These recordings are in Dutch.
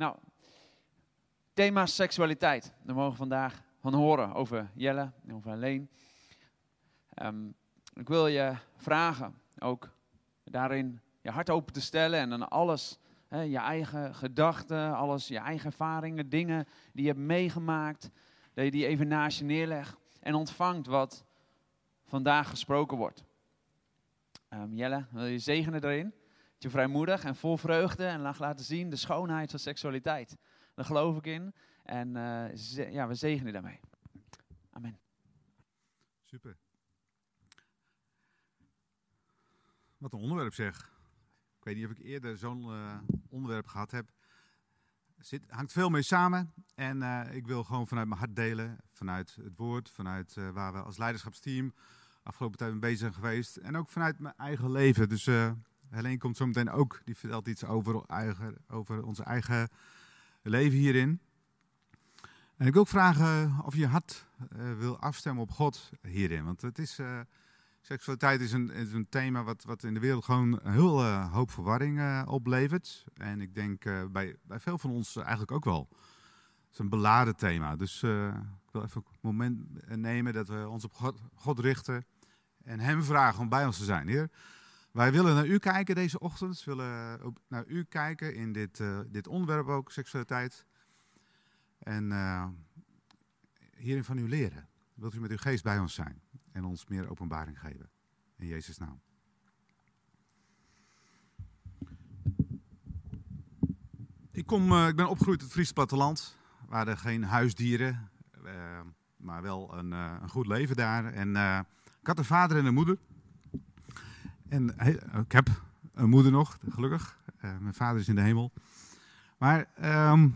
Nou, thema seksualiteit. Daar mogen we vandaag van horen over Jelle en over Alleen. Ehm, ik wil je vragen ook daarin je hart open te stellen en dan alles, hè, je eigen gedachten, alles, je eigen ervaringen, dingen die je hebt meegemaakt, dat je die even naast je neerlegt en ontvangt wat vandaag gesproken wordt. Ehm, Jelle, wil je zegenen erin? Je vrijmoedig en vol vreugde en laten zien de schoonheid van seksualiteit. Daar geloof ik in en uh, ja, we zegenen daarmee. Amen. Super. Wat een onderwerp zeg. Ik weet niet of ik eerder zo'n uh, onderwerp gehad heb. Zit, hangt veel mee samen. En uh, ik wil gewoon vanuit mijn hart delen. Vanuit het woord. Vanuit waar we als leiderschapsteam afgelopen tijd mee bezig zijn geweest. En ook vanuit mijn eigen leven. Dus Helene komt zo meteen ook. Die vertelt iets over, eigen, over onze eigen leven hierin. En ik wil ook vragen of je hart wil afstemmen op God hierin. Want het is Seksualiteit is een, een thema wat, wat in de wereld gewoon een heel uh, hoop verwarring oplevert. En ik denk bij, bij veel van ons eigenlijk ook wel. Het is een beladen thema. Dus ik wil even een moment nemen dat we ons op God, God, richten. En hem vragen om bij ons te zijn. Heer, wij willen naar u kijken deze ochtend. We willen ook naar u kijken in dit, dit onderwerp ook, seksualiteit. En hierin van u leren. Wilt u met uw geest bij ons zijn? en ons meer openbaring geven. In Jezus' naam. Ik, kom, ik ben opgegroeid in het Friese platteland. We hadden geen huisdieren, maar wel een, een, goed leven daar. En ik had een vader en een moeder. En ik heb een moeder nog, gelukkig. mijn vader is in de hemel. Maar um,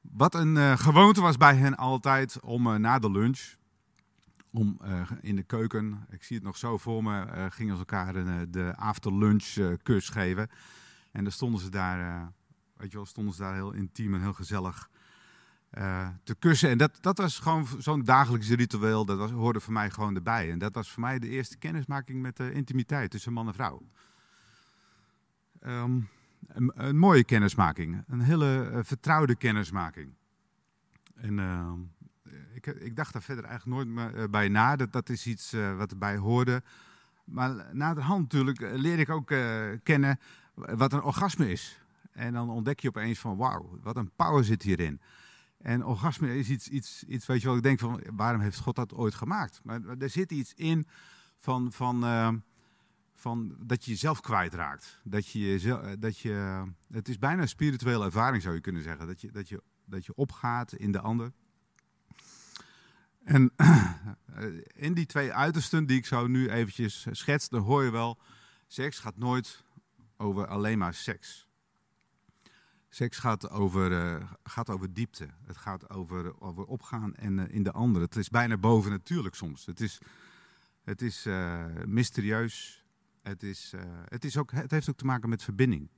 wat een gewoonte was bij hen altijd om na de lunch om in de keuken, ik zie het nog zo voor me, gingen ze elkaar uh, de afterlunch kus geven. En dan stonden ze daar, weet je wel, stonden ze daar heel intiem en heel gezellig te kussen. En dat, dat was gewoon zo'n dagelijks ritueel, dat was, hoorde voor mij gewoon erbij. En dat was voor mij de eerste kennismaking met de intimiteit tussen man en vrouw. Um, een, mooie kennismaking, een hele vertrouwde kennismaking. En ehm, ik, ik, dacht daar verder eigenlijk nooit meer eh, bij na. Dat, dat is iets wat erbij hoorde. Maar naderhand natuurlijk eh, leer ik ook kennen wat een orgasme is. En dan ontdek je opeens van wauw, wat een power zit hierin. En orgasme is iets, iets, iets weet je wel, ik denk van waarom heeft God dat ooit gemaakt? Maar er zit iets in van, van, uh, van dat je jezelf kwijtraakt. Dat je, dat je, het is bijna een spirituele ervaring zou je kunnen zeggen. Dat je, dat je, dat je opgaat in de ander. En in die twee uitersten die ik zo nu eventjes schets, dan hoor je wel, seks gaat nooit over alleen maar seks. Seks gaat over, uh, gaat over diepte. Het gaat over, over opgaan en uh, in de ander. Het is bijna bovennatuurlijk soms. Het is, het is uh, mysterieus. Het, is, het, is ook, het heeft ook te maken met verbinding.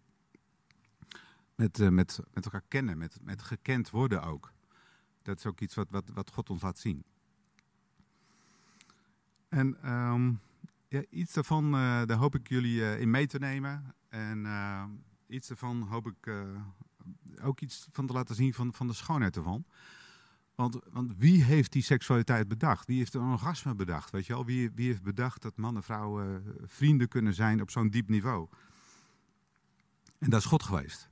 Met, met, met elkaar kennen, met, met gekend worden ook. Dat is ook iets wat, wat, wat God ons laat zien. En um, ja, iets daarvan, daar hoop ik jullie in mee te nemen. En uh, iets daarvan hoop ik ook iets van te laten zien van, van de schoonheid ervan. Want, want wie heeft die seksualiteit bedacht? Wie heeft een orgasme bedacht? Weet je wel? Wie, wie heeft bedacht dat man en vrouw vrienden kunnen zijn op zo'n diep niveau? En dat is God geweest.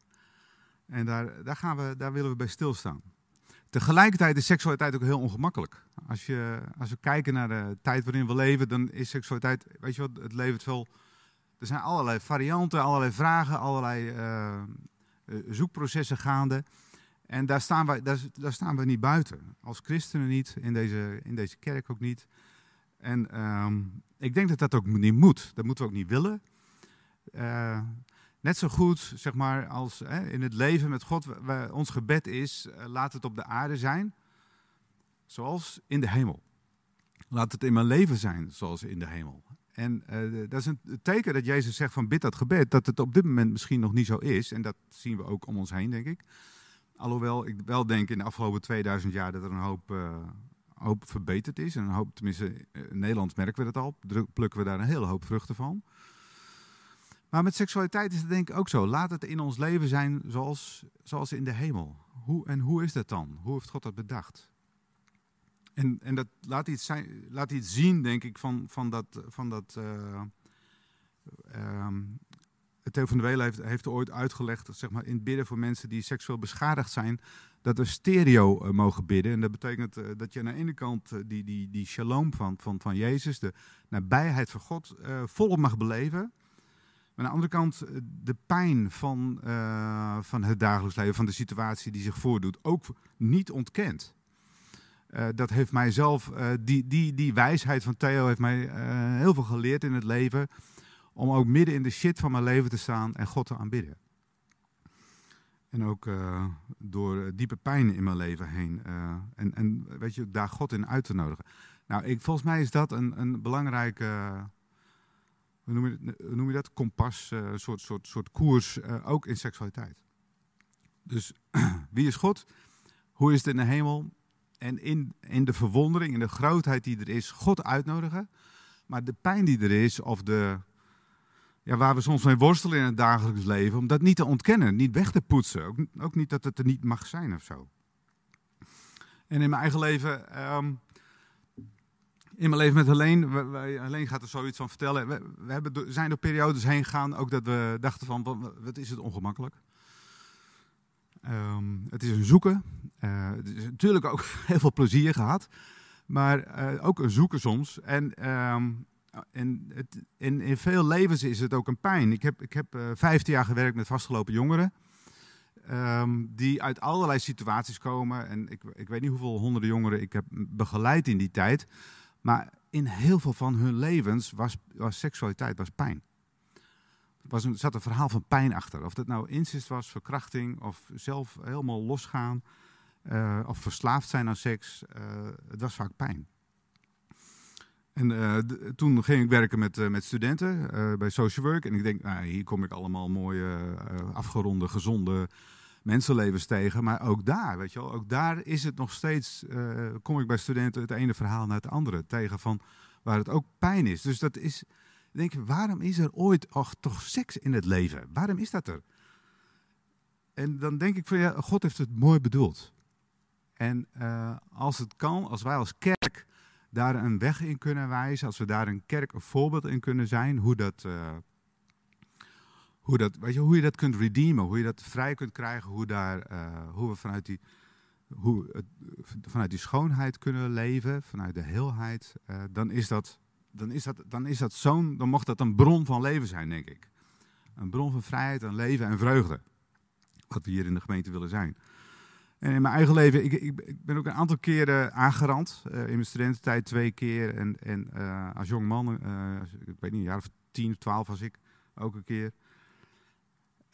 En daar, daar, gaan we, daar willen we bij stilstaan. Tegelijkertijd is seksualiteit ook heel ongemakkelijk. Als, je, als we kijken naar de tijd waarin we leven, dan is seksualiteit, weet je wat, het levert veel. Er zijn allerlei varianten, allerlei vragen, allerlei uh, zoekprocessen gaande. En daar staan, wij, daar, staan we niet buiten. Als christenen niet, in deze, in deze kerk ook niet. En um, ik denk dat dat ook niet moet. Dat moeten we ook niet willen. Uh, Net zo goed, zeg maar, als hè, in het leven met God, we, ons gebed is, laat het op de aarde zijn, zoals in de hemel. Laat het in mijn leven zijn, zoals in de hemel. En uh, dat is een teken dat Jezus zegt van bid dat gebed, dat het op dit moment misschien nog niet zo is. En dat zien we ook om ons heen, denk ik. Alhoewel ik wel denk in de afgelopen 2000 jaar dat er een hoop, uh, hoop verbeterd is. En een hoop, tenminste in Nederland merken we dat al, plukken we daar een hele hoop vruchten van. Maar met seksualiteit is het denk ik ook zo. Laat het in ons leven zijn zoals, zoals in de hemel. Hoe, en hoe is dat dan? Hoe heeft God dat bedacht? En, en dat laat iets, zijn, laat iets zien, denk ik, van, van dat. Van dat uh, Theo van heeft, heeft ooit uitgelegd, zeg maar, in bidden voor mensen die seksueel beschadigd zijn, dat we stereo uh, mogen bidden. En dat betekent uh, dat je aan de ene kant die, die, die shalom van, van, van Jezus, de nabijheid van God, volop mag beleven. Maar aan de andere kant de pijn van, van het dagelijks leven, van de situatie die zich voordoet, ook niet ontkent. Dat heeft mij zelf, die, die, die wijsheid van Theo heeft mij heel veel geleerd in het leven. Om ook midden in de shit van mijn leven te staan en God te aanbidden. En ook door diepe pijn in mijn leven heen. En, en weet je, daar God in uit te nodigen. Nou, ik, volgens mij is dat een, een belangrijke, hoe noem je, noem je dat? Kompas, soort, soort, soort koers, ook in seksualiteit. Dus wie is God? Hoe is het in de hemel? En in, in de verwondering, in de grootheid die er is, God uitnodigen. Maar de pijn die er is, of de, ja, waar we soms mee worstelen in het dagelijks leven, om dat niet te ontkennen, niet weg te poetsen. Ook, ook niet dat het er niet mag zijn of zo. En in mijn eigen leven, um, in mijn leven met Helene, wij, Helene gaat er zoiets van vertellen. We, hebben, zijn door periodes heen gegaan, ook dat we dachten van, wat, is het ongemakkelijk. Um, het is een zoeken. Uh, is natuurlijk ook heel veel plezier gehad, maar uh, ook een zoeken soms. En um, en het, in, in, veel levens is het ook een pijn. Ik heb, ik heb 15 jaar gewerkt met vastgelopen jongeren. Um, die uit allerlei situaties komen. En ik, ik weet niet hoeveel honderden jongeren ik heb begeleid in die tijd. Maar in heel veel van hun levens was, was seksualiteit was pijn. Er was zat een verhaal van pijn achter. Of dat nou incest was, verkrachting of zelf helemaal losgaan. Uh, of verslaafd zijn aan seks. Uh, het was vaak pijn. En uh, toen ging ik werken met, met studenten bij Social Work. En ik denk, nou, hier kom ik allemaal mooie, afgeronde, gezonde mensenlevens tegen. Maar ook daar, weet je wel, ook daar is het nog steeds, kom ik bij studenten het ene verhaal naar het andere tegen van waar het ook pijn is. Dus dat is, denk waarom is er ooit och, toch seks in het leven? Waarom is dat er? En dan denk ik van, ja, God heeft het mooi bedoeld. En als het kan, als wij als kerk daar een weg in kunnen wijzen, als we daar een kerk een voorbeeld in kunnen zijn, hoe dat, uh, hoe dat, weet je, hoe je dat kunt redeemen, hoe je dat vrij kunt krijgen, hoe, daar, uh, hoe we vanuit die, hoe, vanuit die schoonheid kunnen leven, vanuit de heelheid, dan is dat, dan is dat, dan is dat zo'n, dan mocht dat een bron van leven zijn, denk ik. Een bron van vrijheid en leven en vreugde. Wat we hier in de gemeente willen zijn. En in mijn eigen leven, ik, ik, ben ook een aantal keren aangerand. Uh, in mijn studententijd twee keer. En, en uh, als jong man, ik weet niet, een jaar of tien of twaalf was ik ook een keer.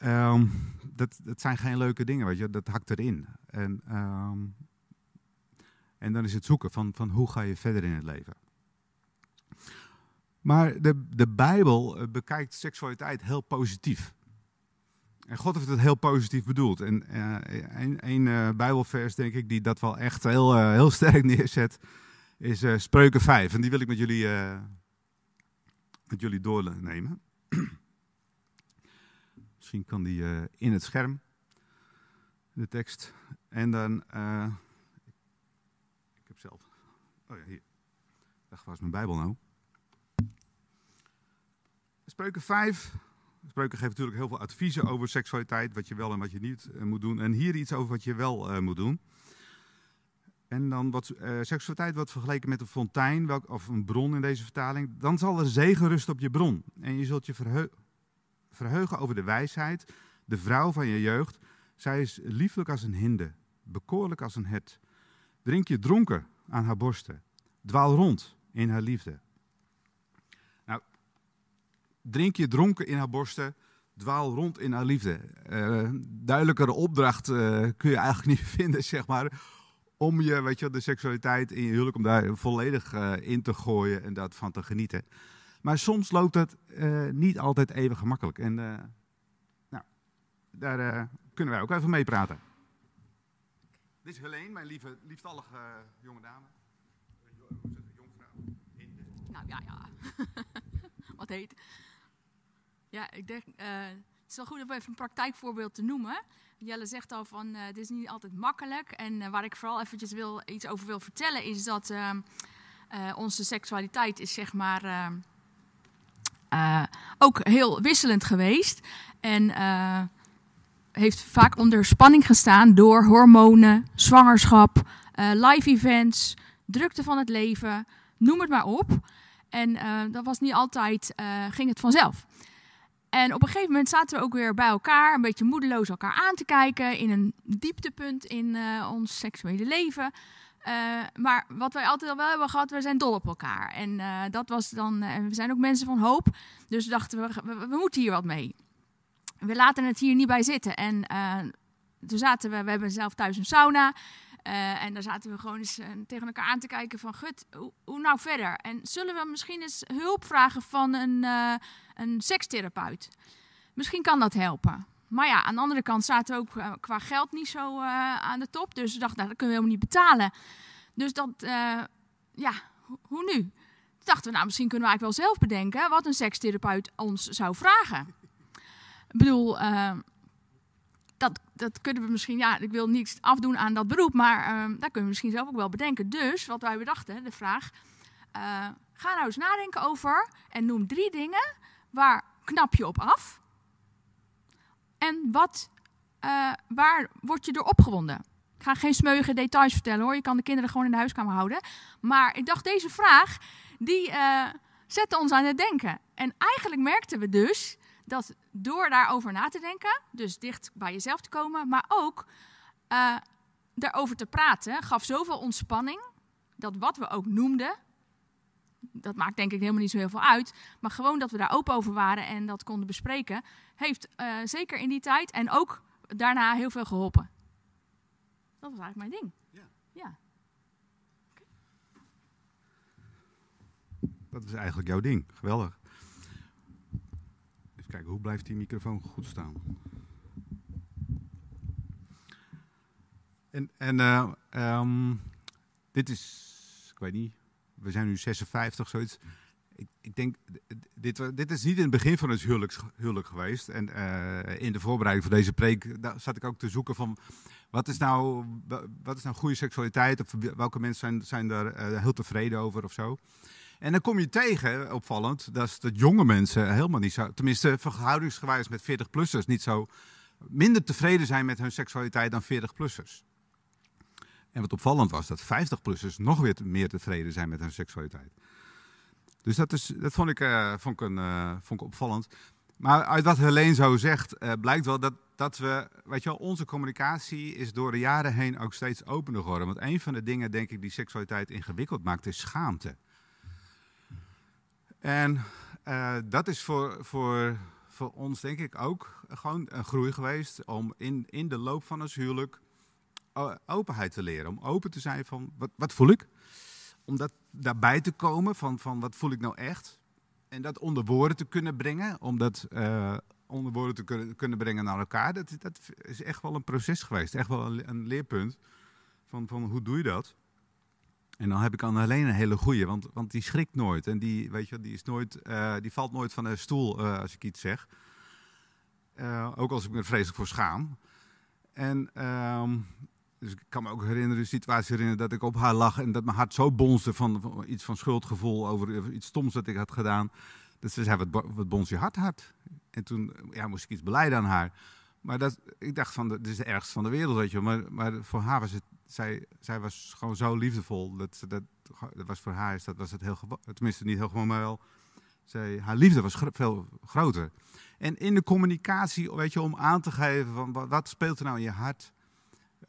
Um, dat, dat zijn geen leuke dingen, weet je. Dat hakt erin. En, um, en dan is het zoeken van, van hoe ga je verder in het leven. Maar de, de Bijbel bekijkt seksualiteit heel positief. En God heeft het heel positief bedoeld. En uh, een, uh, Bijbelvers, denk ik, die dat wel echt heel, uh, heel sterk neerzet, is Spreuken 5. En die wil ik met jullie, met jullie doornemen. Misschien kan die in het scherm, de tekst. En dan, ik heb zelf, oh ja, hier. Dacht, waar is mijn Bijbel nou? Spreuken 5, Spreuken geeft natuurlijk heel veel adviezen over seksualiteit, wat je wel en wat je niet uh, moet doen. En hier iets over wat je wel uh, moet doen. En dan wat uh, seksualiteit wordt vergeleken met een fontein, welk, of een bron in deze vertaling. Dan zal er zegen rusten op je bron. En je zult je verheu verheugen over de wijsheid, de vrouw van je jeugd. Zij is lieflijk als een hinde, bekoorlijk als een het. Drink je dronken aan haar borsten. Dwaal rond in haar liefde drink je dronken in haar borsten, dwaal rond in haar liefde. Uh, duidelijkere opdracht uh, kun je eigenlijk niet vinden, zeg maar. Om je, weet je, de seksualiteit in je huwelijk, om daar volledig uh, in te gooien en daarvan te genieten. Maar soms loopt het niet altijd even gemakkelijk. En nou, daar kunnen wij ook even mee praten. Dit is Helene, mijn lieve, lieftallige jonge dame. Nou ja, ja. Wat heet. Ja, ik denk, uh, het is wel goed om even een praktijkvoorbeeld te noemen. Jelle zegt al van, uh, het is niet altijd makkelijk. En uh, waar ik vooral eventjes wil, iets over wil vertellen, is dat ehm, onze seksualiteit is zeg maar ehm, ook heel wisselend geweest. En heeft vaak onder spanning gestaan door hormonen, zwangerschap, live events, drukte van het leven, noem het maar op. En dat was niet altijd, ging het vanzelf. En op een gegeven moment zaten we ook weer bij elkaar, een beetje moedeloos elkaar aan te kijken in een dieptepunt in uh, ons seksuele leven. Uh, maar wat wij altijd al wel hebben gehad, we zijn dol op elkaar. En uh, dat was dan, we zijn ook mensen van hoop, dus dachten we, we, we, moeten hier wat mee. We laten het hier niet bij zitten. En toen zaten we, we hebben zelf thuis een sauna. Uh, en daar zaten we gewoon eens uh, tegen elkaar aan te kijken van, gut, hoe, nou verder? En zullen we misschien eens hulp vragen van een, uh, een sekstherapeut? Misschien kan dat helpen. Maar ja, aan de andere kant zaten we ook qua geld niet zo aan de top. Dus we dachten, nou, dat kunnen we helemaal niet betalen. Dus dat, ja, ho hoe nu? Toen dachten we, nou, misschien kunnen we eigenlijk wel zelf bedenken wat een sekstherapeut ons zou vragen. Ik bedoel, dat, dat kunnen we misschien, ja, ik wil niets afdoen aan dat beroep, maar uh, daar kunnen we misschien zelf ook wel bedenken. Dus wat wij bedachten, de vraag, uh, ga nou eens nadenken over en noem drie dingen waar knap je op af en wat, uh, waar word je door opgewonden. Ik ga geen smeuïge details vertellen hoor, je kan de kinderen gewoon in de huiskamer houden. Maar ik dacht, deze vraag, die uh, zette ons aan het denken. En eigenlijk merkten we dus dat door daarover na te denken, dus dicht bij jezelf te komen, maar ook uh, daarover te praten, gaf zoveel ontspanning. Dat wat we ook noemden, dat maakt denk ik helemaal niet zo heel veel uit. Maar gewoon dat we daar open over waren en dat konden bespreken, heeft uh, zeker in die tijd en ook daarna heel veel geholpen. Dat was eigenlijk mijn ding. Ja. ja. Okay. Dat is eigenlijk jouw ding. Geweldig. Kijken, hoe blijft die microfoon goed staan? En, en uh, um, dit is, ik weet niet, we zijn nu 56, zoiets. Ik, ik denk, dit, dit is niet in het begin van het huwelijk, geweest. En uh, in de voorbereiding voor deze preek daar zat ik ook te zoeken van... Wat is nou, wat is nou goede seksualiteit? Of welke mensen zijn, zijn daar uh, heel tevreden over of zo? En dan kom je tegen, opvallend, dat, jonge mensen helemaal niet zo, tenminste verhoudingsgewijs met 40-plussers, niet zo minder tevreden zijn met hun seksualiteit dan 40-plussers. En wat opvallend was, dat 50-plussers nog weer meer tevreden zijn met hun seksualiteit. Dus dat, is, dat vond, ik, vond, ik een, uh, vond ik opvallend. Maar uit wat Helene zo zegt, uh, blijkt wel dat, dat we, weet je onze communicatie is door de jaren heen ook steeds opener geworden. Want een van de dingen, denk ik, die seksualiteit ingewikkeld maakt, is schaamte. En uh, dat is voor, voor, voor ons denk ik ook gewoon een groei geweest om in, in de loop van ons huwelijk openheid te leren. Om open te zijn van wat, wat voel ik? Om dat daarbij te komen van, van wat voel ik nou echt? En dat onder woorden te kunnen brengen. Om dat uh, onder woorden te kunnen, kunnen brengen naar elkaar. Dat, dat is echt wel een proces geweest. Echt wel een, een leerpunt. Van, van hoe doe je dat? En dan heb ik aan alleen een hele goeie, want, want die schrikt nooit. En die, weet je, die, is nooit, uh, die valt nooit van de stoel uh, als ik iets zeg. Uh, ook als ik me vreselijk voor schaam. En um, dus ik kan me ook herinneren, de situatie herinneren dat ik op haar lag en dat mijn hart zo bonsde van, iets van schuldgevoel over iets stoms dat ik had gedaan. Dat ze zei, wat, wat bons je hart hard? En toen ja, moest ik iets beleiden aan haar. Maar dat, ik dacht van, dit is de ergste van de wereld, weet je Maar, maar voor haar was het zij, zij was gewoon zo liefdevol. Dat, dat, dat was voor haar is dat was het heel tenminste niet heel gewoon, maar wel. Zij, haar liefde was veel groter. En in de communicatie, weet je, om aan te geven van wat, speelt er nou in je hart,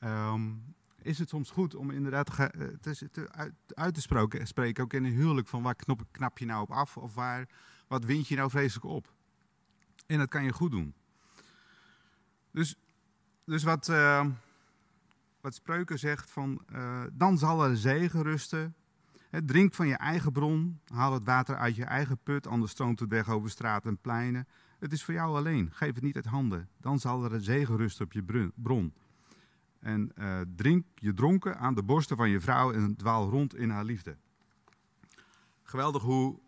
um, is het soms goed om inderdaad te, te, te, uit, te spreken, spreken, ook in een huwelijk, van waar knop, knap je nou op af of waar, wat wind je nou vreselijk op. En dat kan je goed doen. Dus, dus wat. Uh, wat Spreuken zegt van, uh, dan zal er zegen rusten. Drink van je eigen bron, haal het water uit je eigen put, anders stroomt het weg over straten en pleinen. Het is voor jou alleen, geef het niet uit handen. Dan zal er een zegen rusten op je bron. En uh, drink je dronken aan de borsten van je vrouw en dwaal rond in haar liefde. Geweldig hoe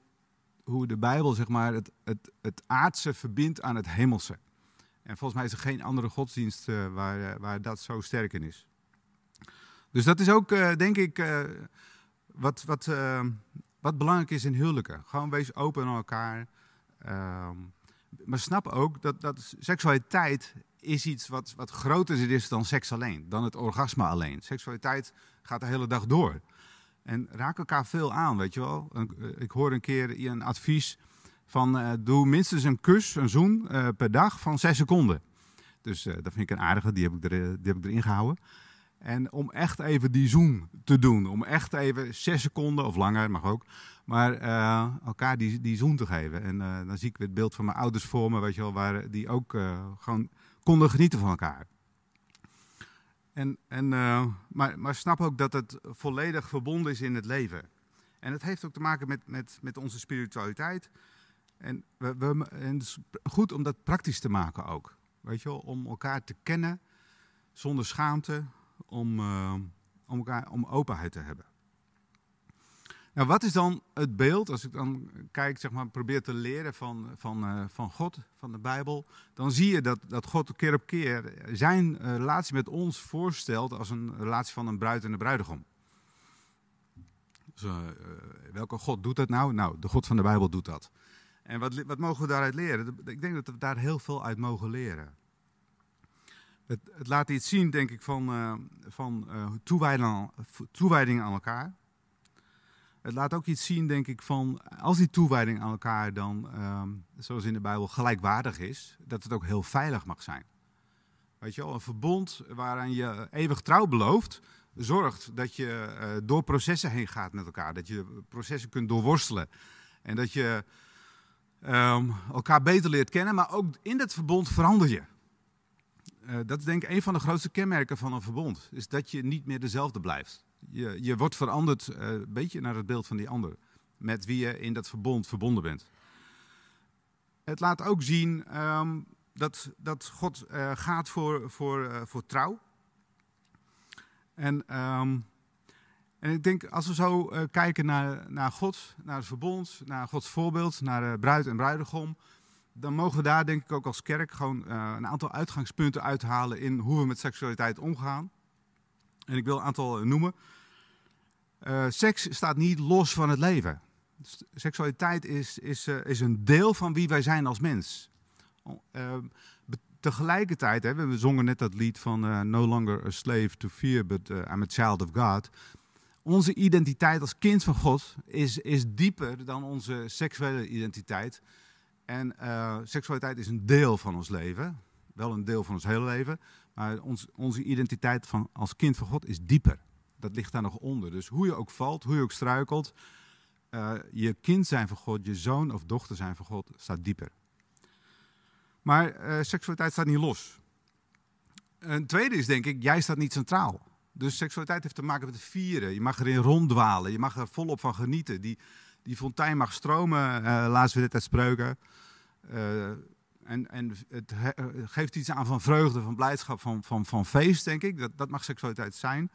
hoe de Bijbel zeg maar, het, het, het aardse verbindt aan het hemelse. En volgens mij is er geen andere godsdienst uh, waar, waar dat zo sterk in is. Dus dat is ook, uh, denk ik, wat, wat, wat belangrijk is in huwelijken. Gewoon wees open naar elkaar. Ehm, maar snap ook dat, dat seksualiteit is iets wat, wat groter is dan seks alleen, dan het orgasme alleen. Seksualiteit gaat de hele dag door. En raak elkaar veel aan, weet je wel. Ik hoor een keer een advies van doe minstens een kus, een zoen per dag van zes seconden. Dus dat vind ik een aardige, die heb ik, er, die heb ik erin gehouden. En om echt even die zoen te doen, om echt even zes seconden of langer, mag ook, maar elkaar die, die zoen te geven. En dan zie ik weer het beeld van mijn ouders voor me, weet je wel, waar die ook gewoon konden genieten van elkaar. En, en, maar, maar snap ook dat het volledig verbonden is in het leven. En het heeft ook te maken met, met, met onze spiritualiteit. En, we, we, en het is goed om dat praktisch te maken ook. Weet je wel, om elkaar te kennen zonder schaamte, om, uh, om, elkaar, om openheid te hebben. Nou, wat is dan het beeld, als ik dan kijk, zeg maar, probeer te leren van, van, uh, van God, van de Bijbel, dan zie je dat, dat God keer op keer zijn uh, relatie met ons voorstelt als een relatie van een bruid en een bruidegom. Dus, welke God doet dat nou? Nou, de God van de Bijbel doet dat. En wat, wat mogen we daaruit leren? Ik denk dat we daar heel veel uit mogen leren. Het, laat iets zien, denk ik, van, uh, van uh, toewijding, toewijding aan elkaar. Het laat ook iets zien, denk ik, van als die toewijding aan elkaar dan, uh, zoals in de Bijbel, gelijkwaardig is, dat het ook heel veilig mag zijn. Weet je wel, een verbond waaraan je eeuwig trouw belooft, zorgt dat je uh, door processen heen gaat met elkaar. Dat je processen kunt doorworstelen. En dat je um, elkaar beter leert kennen, maar ook in dat verbond verander je. Uh, dat is denk ik een van de grootste kenmerken van een verbond, is dat je niet meer dezelfde blijft. Je, je wordt veranderd uh, een beetje naar het beeld van die ander, met wie je in dat verbond verbonden bent. Het laat ook zien um, dat, dat God uh, gaat voor, voor, voor trouw. En um, en ik denk, als we zo kijken naar, naar God, naar het verbond, naar Gods voorbeeld, naar bruid en bruidegom, dan mogen we daar denk ik ook als kerk gewoon uh, een aantal uitgangspunten uithalen in hoe we met seksualiteit omgaan. En ik wil een aantal noemen. Uh, seks staat niet los van het leven. Seksualiteit is, is, is een deel van wie wij zijn als mens. tegelijkertijd, hè, we zongen net dat lied van No longer a slave to fear, but I'm a child of God onze identiteit als kind van God is, is dieper dan onze seksuele identiteit. En uh, seksualiteit is een deel van ons leven. Wel een deel van ons hele leven. Maar ons, onze identiteit van, als kind van God is dieper. Dat ligt daar nog onder. Dus hoe je ook valt, hoe je ook struikelt. Uh, je kind zijn van God, je zoon of dochter zijn van God, staat dieper. Maar uh, seksualiteit staat niet los. Een tweede is denk ik, jij staat niet centraal. Dus seksualiteit heeft te maken met vieren. Je mag erin ronddwalen. Je mag er volop van genieten. Die, die fontein mag stromen, uh, laten we dit uit spreuken. Uh, en, en het geeft iets aan van vreugde, van blijdschap, van, van, van feest, denk ik. Dat, dat mag seksualiteit zijn.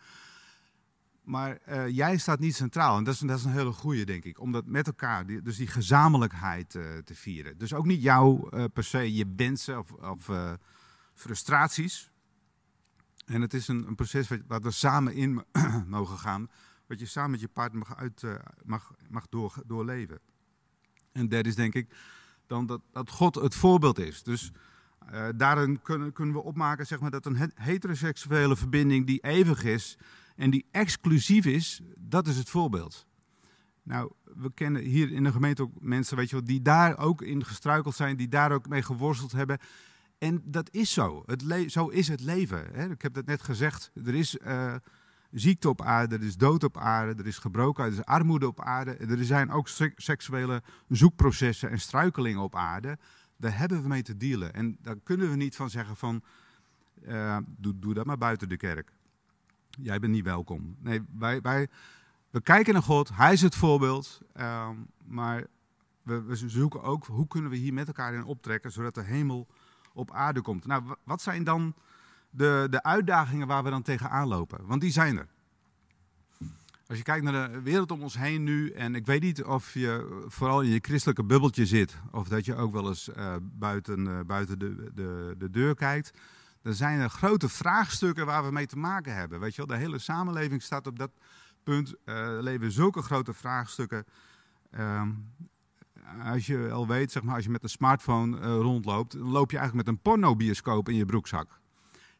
Maar uh, jij staat niet centraal. En dat is, dat is een hele goede, denk ik. Om dat met elkaar, die, dus die gezamenlijkheid te vieren. Dus ook niet jou per se je wensen of, of frustraties. En het is een, een proces waar we samen in mogen gaan. Wat je samen met je partner mag, uit, uh, mag, mag door, doorleven. En derde is denk ik dan dat, God het voorbeeld is. Dus uh, daarin kunnen, kunnen we opmaken zeg maar, dat een heteroseksuele verbinding die eeuwig is en die exclusief is, dat is het voorbeeld. Nou, we kennen hier in de gemeente ook mensen weet je wel, die daar ook in gestruikeld zijn, die daar ook mee geworsteld hebben. En dat is zo. Het zo is het leven. Hè? Ik heb dat net gezegd. Er is uh, ziekte op aarde, er is dood op aarde, er is gebrokenheid, er is armoede op aarde. Er zijn ook seksuele zoekprocessen en struikelingen op aarde. Daar hebben we mee te dealen. En daar kunnen we niet van zeggen van, uh, doe, doe dat maar buiten de kerk. Jij bent niet welkom. Nee, wij, wij we kijken naar God, Hij is het voorbeeld. Uh, maar we, we zoeken ook, hoe kunnen we hier met elkaar in optrekken, zodat de hemel op aarde komt. Nou, wat zijn dan de, de uitdagingen waar we dan tegenaan lopen? Want die zijn er. Als je kijkt naar de wereld om ons heen nu, en ik weet niet of je vooral in je christelijke bubbeltje zit, of dat je ook wel eens uh, buiten, uh, buiten de, de, de deur kijkt, dan zijn er grote vraagstukken waar we mee te maken hebben. Weet je wel, de hele samenleving staat op dat punt, uh, leven zulke grote vraagstukken. Uh, als je al weet, zeg maar, als je met een smartphone rondloopt, dan loop je eigenlijk met een pornobioscoop in je broekzak.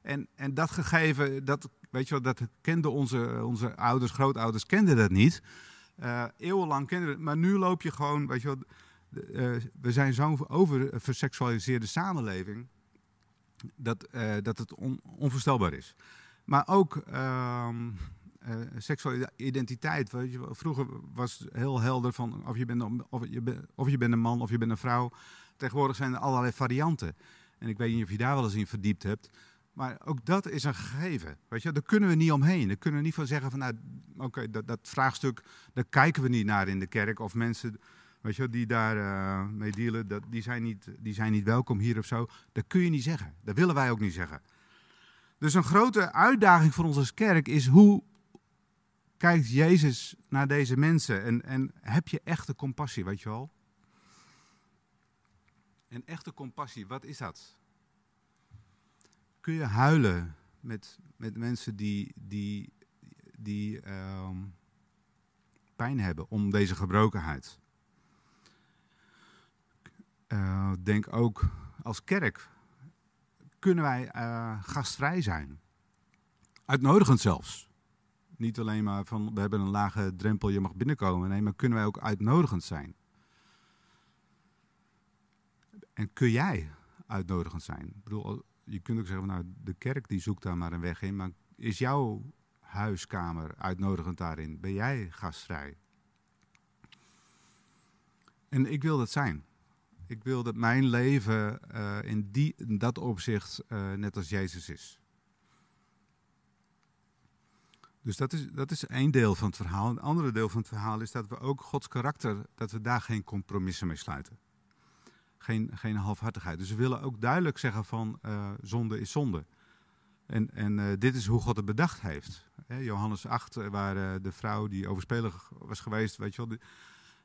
En, en dat gegeven, dat, weet je wel, dat kenden onze, onze ouders, grootouders, kenden dat niet. Uh, eeuwenlang kenden maar nu loop je gewoon, weet je wel, uh, we zijn zo'n oververseksualiseerde samenleving, dat, uh, dat het on, onvoorstelbaar is. Maar ook ehm, seksuele identiteit. Weet je, vroeger was het heel helder van of je, bent, of, je of je bent een man of je bent een vrouw. Tegenwoordig zijn er allerlei varianten. En ik weet niet of je daar wel eens in verdiept hebt. Maar ook dat is een gegeven. Weet je, daar kunnen we niet omheen. Daar kunnen we niet van zeggen van nou, oké, dat, dat, vraagstuk, daar kijken we niet naar in de kerk. Of mensen weet je, die daar uh, mee dealen, dat, die, zijn niet, die zijn niet welkom hier of zo. Dat kun je niet zeggen. Dat willen wij ook niet zeggen. Dus een grote uitdaging voor ons als kerk is hoe kijkt Jezus naar deze mensen? En, en heb je echte compassie, weet je wel? En echte compassie, wat is dat? Kun je huilen met, met mensen die, die, die um, pijn hebben om deze gebrokenheid. Uh, denk ook als kerk kunnen wij uh, gastvrij zijn. Uitnodigend zelfs. Niet alleen maar van we hebben een lage drempel, je mag binnenkomen. Nee, maar kunnen wij ook uitnodigend zijn. En kun jij uitnodigend zijn? Ik bedoel, je kunt ook zeggen, nou, de kerk die zoekt daar maar een weg in. Maar is jouw huiskamer uitnodigend daarin? Ben jij gastvrij? En ik wil dat zijn. Ik wil dat mijn leven uh, in, die, dat opzicht uh, net als Jezus is. Dus dat is, dat is één deel van het verhaal. Een andere deel van het verhaal is dat we ook Gods karakter, dat we daar geen compromissen mee sluiten geen, geen halfhartigheid. Dus we willen ook duidelijk zeggen van uh, zonde is zonde. En, en uh, dit is hoe God het bedacht heeft. He, Johannes 8, eh, waar de vrouw die overspelig was geweest, weet je wel,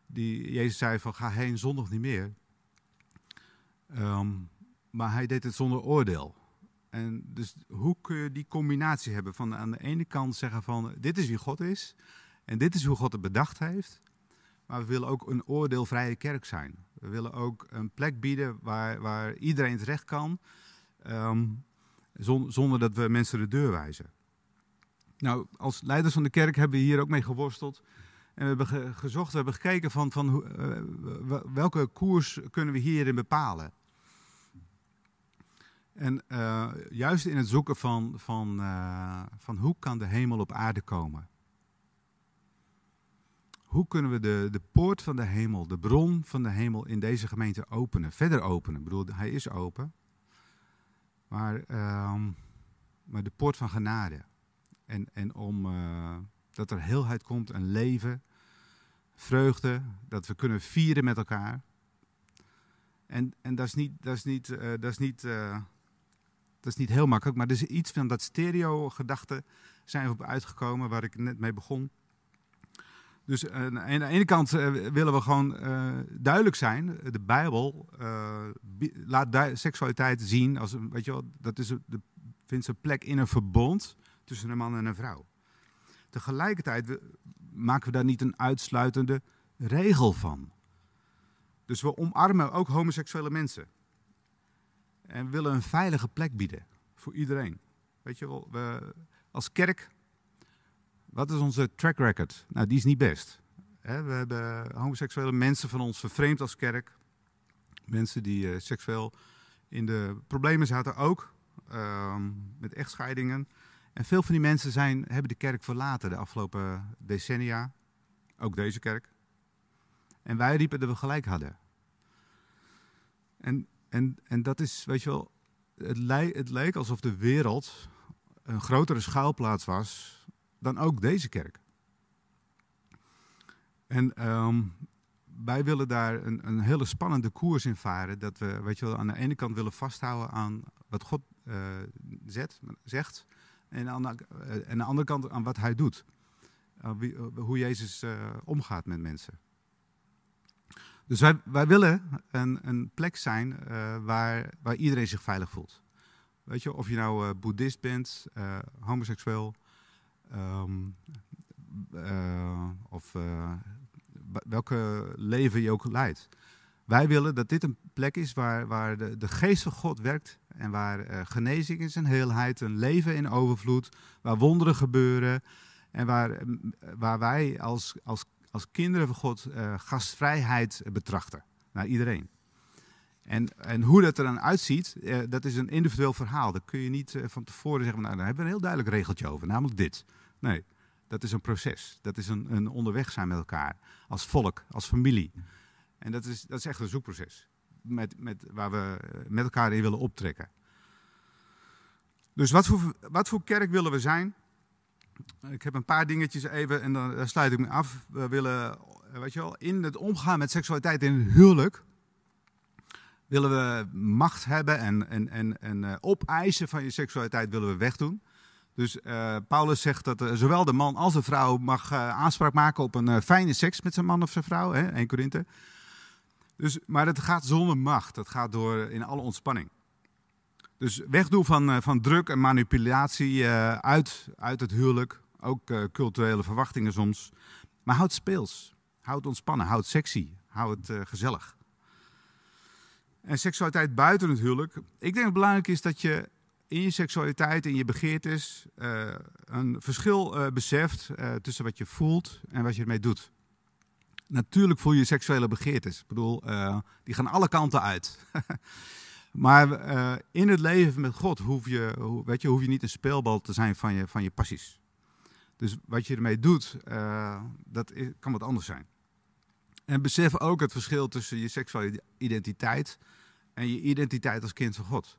die, Jezus zei van ga heen zondig niet meer. Um, maar hij deed het zonder oordeel. En dus hoe kun je die combinatie hebben van aan de ene kant zeggen van dit is wie God is en dit is hoe God het bedacht heeft. Maar we willen ook een oordeelvrije kerk zijn. We willen ook een plek bieden waar, waar iedereen terecht kan, um, zonder dat we mensen de deur wijzen. Nou, als leiders van de kerk hebben we hier ook mee geworsteld. En we hebben ge gezocht, we hebben gekeken van, van uh, welke koers kunnen we hierin bepalen. En uh, juist in het zoeken van, van, uh, van hoe kan de hemel op aarde komen hoe kunnen we de, de poort van de hemel, de bron van de hemel in deze gemeente openen, verder openen? Ik bedoel, hij is open, maar, um, maar de poort van genade. En, en om uh, dat er heelheid komt, een leven, vreugde, dat we kunnen vieren met elkaar. En, en dat is niet, dat is niet, uh, dat is niet, uh, dat is niet heel makkelijk, maar er is iets van dat stereo-gedachte zijn we op uitgekomen, waar ik net mee begon. Dus uh, aan de ene kant uh, willen we gewoon uh, duidelijk zijn. De Bijbel laat seksualiteit zien als een, weet je wel, dat is de, vindt zijn plek in een verbond tussen een man en een vrouw. Tegelijkertijd maken we daar niet een uitsluitende regel van. Dus we omarmen ook homoseksuele mensen. En willen een veilige plek bieden voor iedereen. Weet je wel, we, als kerk wat is onze track record? Nou, die is niet best. we hebben homoseksuele mensen van ons vervreemd als kerk. Mensen die uh, seksueel in de problemen zaten ook. Uh, met echtscheidingen. En veel van die mensen zijn, hebben de kerk verlaten de afgelopen decennia. Ook deze kerk. En wij riepen dat we gelijk hadden. En, en, en dat is, weet je wel, het leek alsof de wereld een grotere schuilplaats was dan ook deze kerk. En um, wij willen daar een, een, hele spannende koers in varen. Dat we weet je wel, aan de ene kant willen vasthouden aan wat God uh, zet, zegt. En aan, de, aan de andere kant aan wat hij doet. hoe Jezus omgaat met mensen. Dus wij, wij willen een, een plek zijn waar, waar iedereen zich veilig voelt. Weet je, of je nou boeddhist bent, homoseksueel, um, of welke leven je ook leidt. Wij willen dat dit een plek is waar, waar de, de geest van God werkt en waar uh, genezing is en heelheid, een leven in overvloed, waar wonderen gebeuren en waar, waar wij als, als, als kinderen van God gastvrijheid betrachten naar iedereen. En, en hoe dat er dan uitziet, uh, dat is een individueel verhaal. Dat kun je niet van tevoren zeggen, nou, daar hebben we een heel duidelijk regeltje over, namelijk dit. Nee, dat is een proces. Dat is een, een onderweg zijn met elkaar. Als volk, als familie. En dat is, dat is echt een zoekproces. Met, met, waar we met elkaar in willen optrekken. Dus wat voor, wat voor kerk willen we zijn? Ik heb een paar dingetjes even en dan sluit ik me af. We willen, weet je wel, in het omgaan met seksualiteit in het huwelijk. Willen we macht hebben en, en, en, uh, opeisen van je seksualiteit willen we wegdoen. Dus uh, Paulus zegt dat uh, zowel de man als de vrouw mag aanspraak maken op een fijne seks met zijn man of zijn vrouw, hè, 1 Korinthe. Dus, maar het gaat zonder macht, dat gaat door in alle ontspanning. Dus wegdoen van, van druk en manipulatie uit, uit het huwelijk, ook culturele verwachtingen soms. Maar houd speels, houd ontspannen, houd sexy, houd gezellig. En seksualiteit buiten het huwelijk. Ik denk dat het belangrijk is dat je in je seksualiteit, in je begeertes, uh, een verschil uh, beseft uh, tussen wat je voelt en wat je ermee doet. Natuurlijk voel je seksuele begeertes. Ik bedoel, die gaan alle kanten uit. maar in het leven met God hoef je, weet je, hoef je niet een speelbal te zijn van je, van je passies. Dus wat je ermee doet, dat kan wat anders zijn. En besef ook het verschil tussen je seksuele identiteit en je identiteit als kind van God.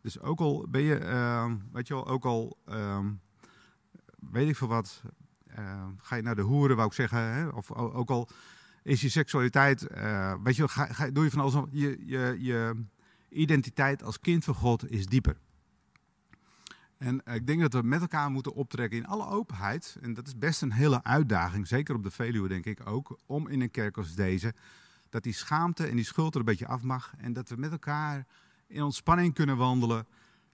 Dus ook al ben je, uh, weet je wel, ook al, uh, weet ik veel wat, uh, ga je naar de hoeren, wou ik zeggen, hè? of ook al is je seksualiteit, eh, weet je wel, ga, doe je van alles, je, je, je identiteit als kind van God is dieper. En ik denk dat we met elkaar moeten optrekken in alle openheid. En dat is best een hele uitdaging, zeker op de Veluwe denk ik ook, om in een kerk als deze, dat die schaamte en die schuld er een beetje af mag. En dat we met elkaar in ontspanning kunnen wandelen.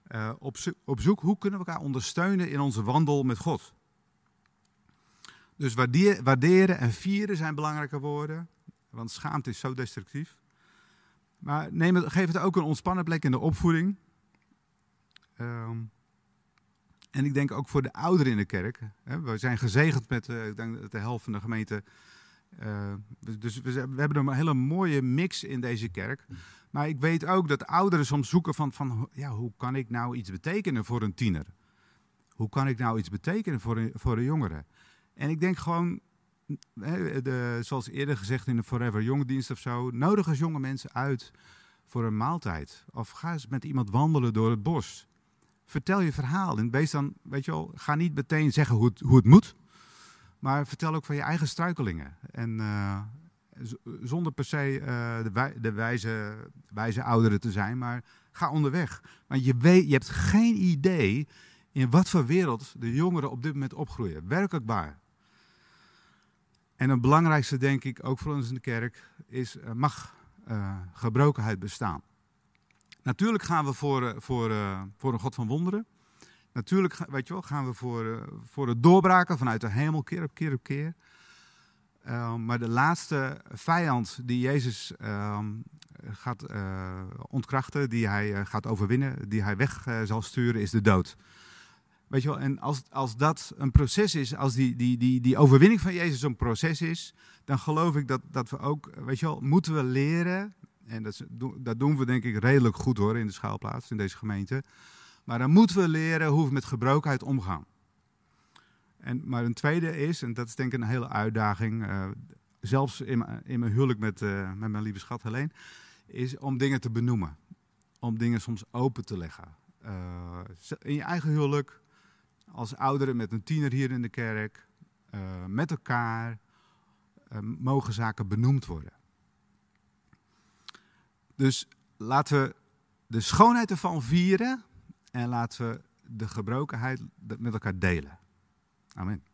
Uh, op, op zoek hoe kunnen we elkaar ondersteunen in onze wandel met God. Dus waarderen en vieren zijn belangrijke woorden. Want schaamte is zo destructief. Maar neem het, geef het ook een ontspannen plek in de opvoeding. Um, en ik denk ook voor de ouderen in de kerk. Hè, we zijn gezegend met uh, ik denk de helft van de gemeente. Uh, dus we, we, hebben een hele mooie mix in deze kerk. Maar ik weet ook dat ouderen soms zoeken van, van ja, hoe kan ik nou iets betekenen voor een tiener? Hoe kan ik nou iets betekenen voor een, voor een jongere? En ik denk gewoon, de, zoals eerder gezegd in de Forever Young dienst of zo, nodig eens jonge mensen uit voor een maaltijd. Of ga eens met iemand wandelen door het bos. Vertel je verhaal en wees dan, weet je wel, ga niet meteen zeggen hoe het, hoe het moet. Maar vertel ook van je eigen struikelingen. En, uh, zonder per se uh, de, de wijze, wijze ouderen te zijn, maar ga onderweg. Want je, weet, je hebt geen idee in wat voor wereld de jongeren op dit moment opgroeien. Werkelijk waar. En het belangrijkste, denk ik, ook voor ons in de kerk, is: uh, mag uh, gebrokenheid bestaan? Natuurlijk gaan we voor, voor, voor een God van wonderen. Natuurlijk weet je wel, gaan we voor, voor het doorbraken vanuit de hemel, keer op keer op keer. Uh, maar de laatste vijand die Jezus uh, gaat uh, ontkrachten, die hij eh, gaat overwinnen, die hij weg eh, zal sturen, is de dood. Weet je wel, en als, als dat een proces is, als die, die, die, die overwinning van Jezus een proces is, dan geloof ik dat, dat we ook, weet je wel, moeten we leren, en dat, dat doen we denk ik redelijk goed hoor in de schaalplaats, in deze gemeente, maar dan moeten we leren hoe we met gebrokenheid omgaan. En, maar een tweede is, en dat is denk ik een hele uitdaging, uh, zelfs in, in, mijn huwelijk met, uh, met mijn lieve schat Helene, is om dingen te benoemen. Om dingen soms open te leggen. Uh, in je eigen huwelijk, als ouderen met een tiener hier in de kerk, met elkaar, mogen zaken benoemd worden. Dus laten we de schoonheid ervan vieren en laten we de gebrokenheid met elkaar delen. Amen.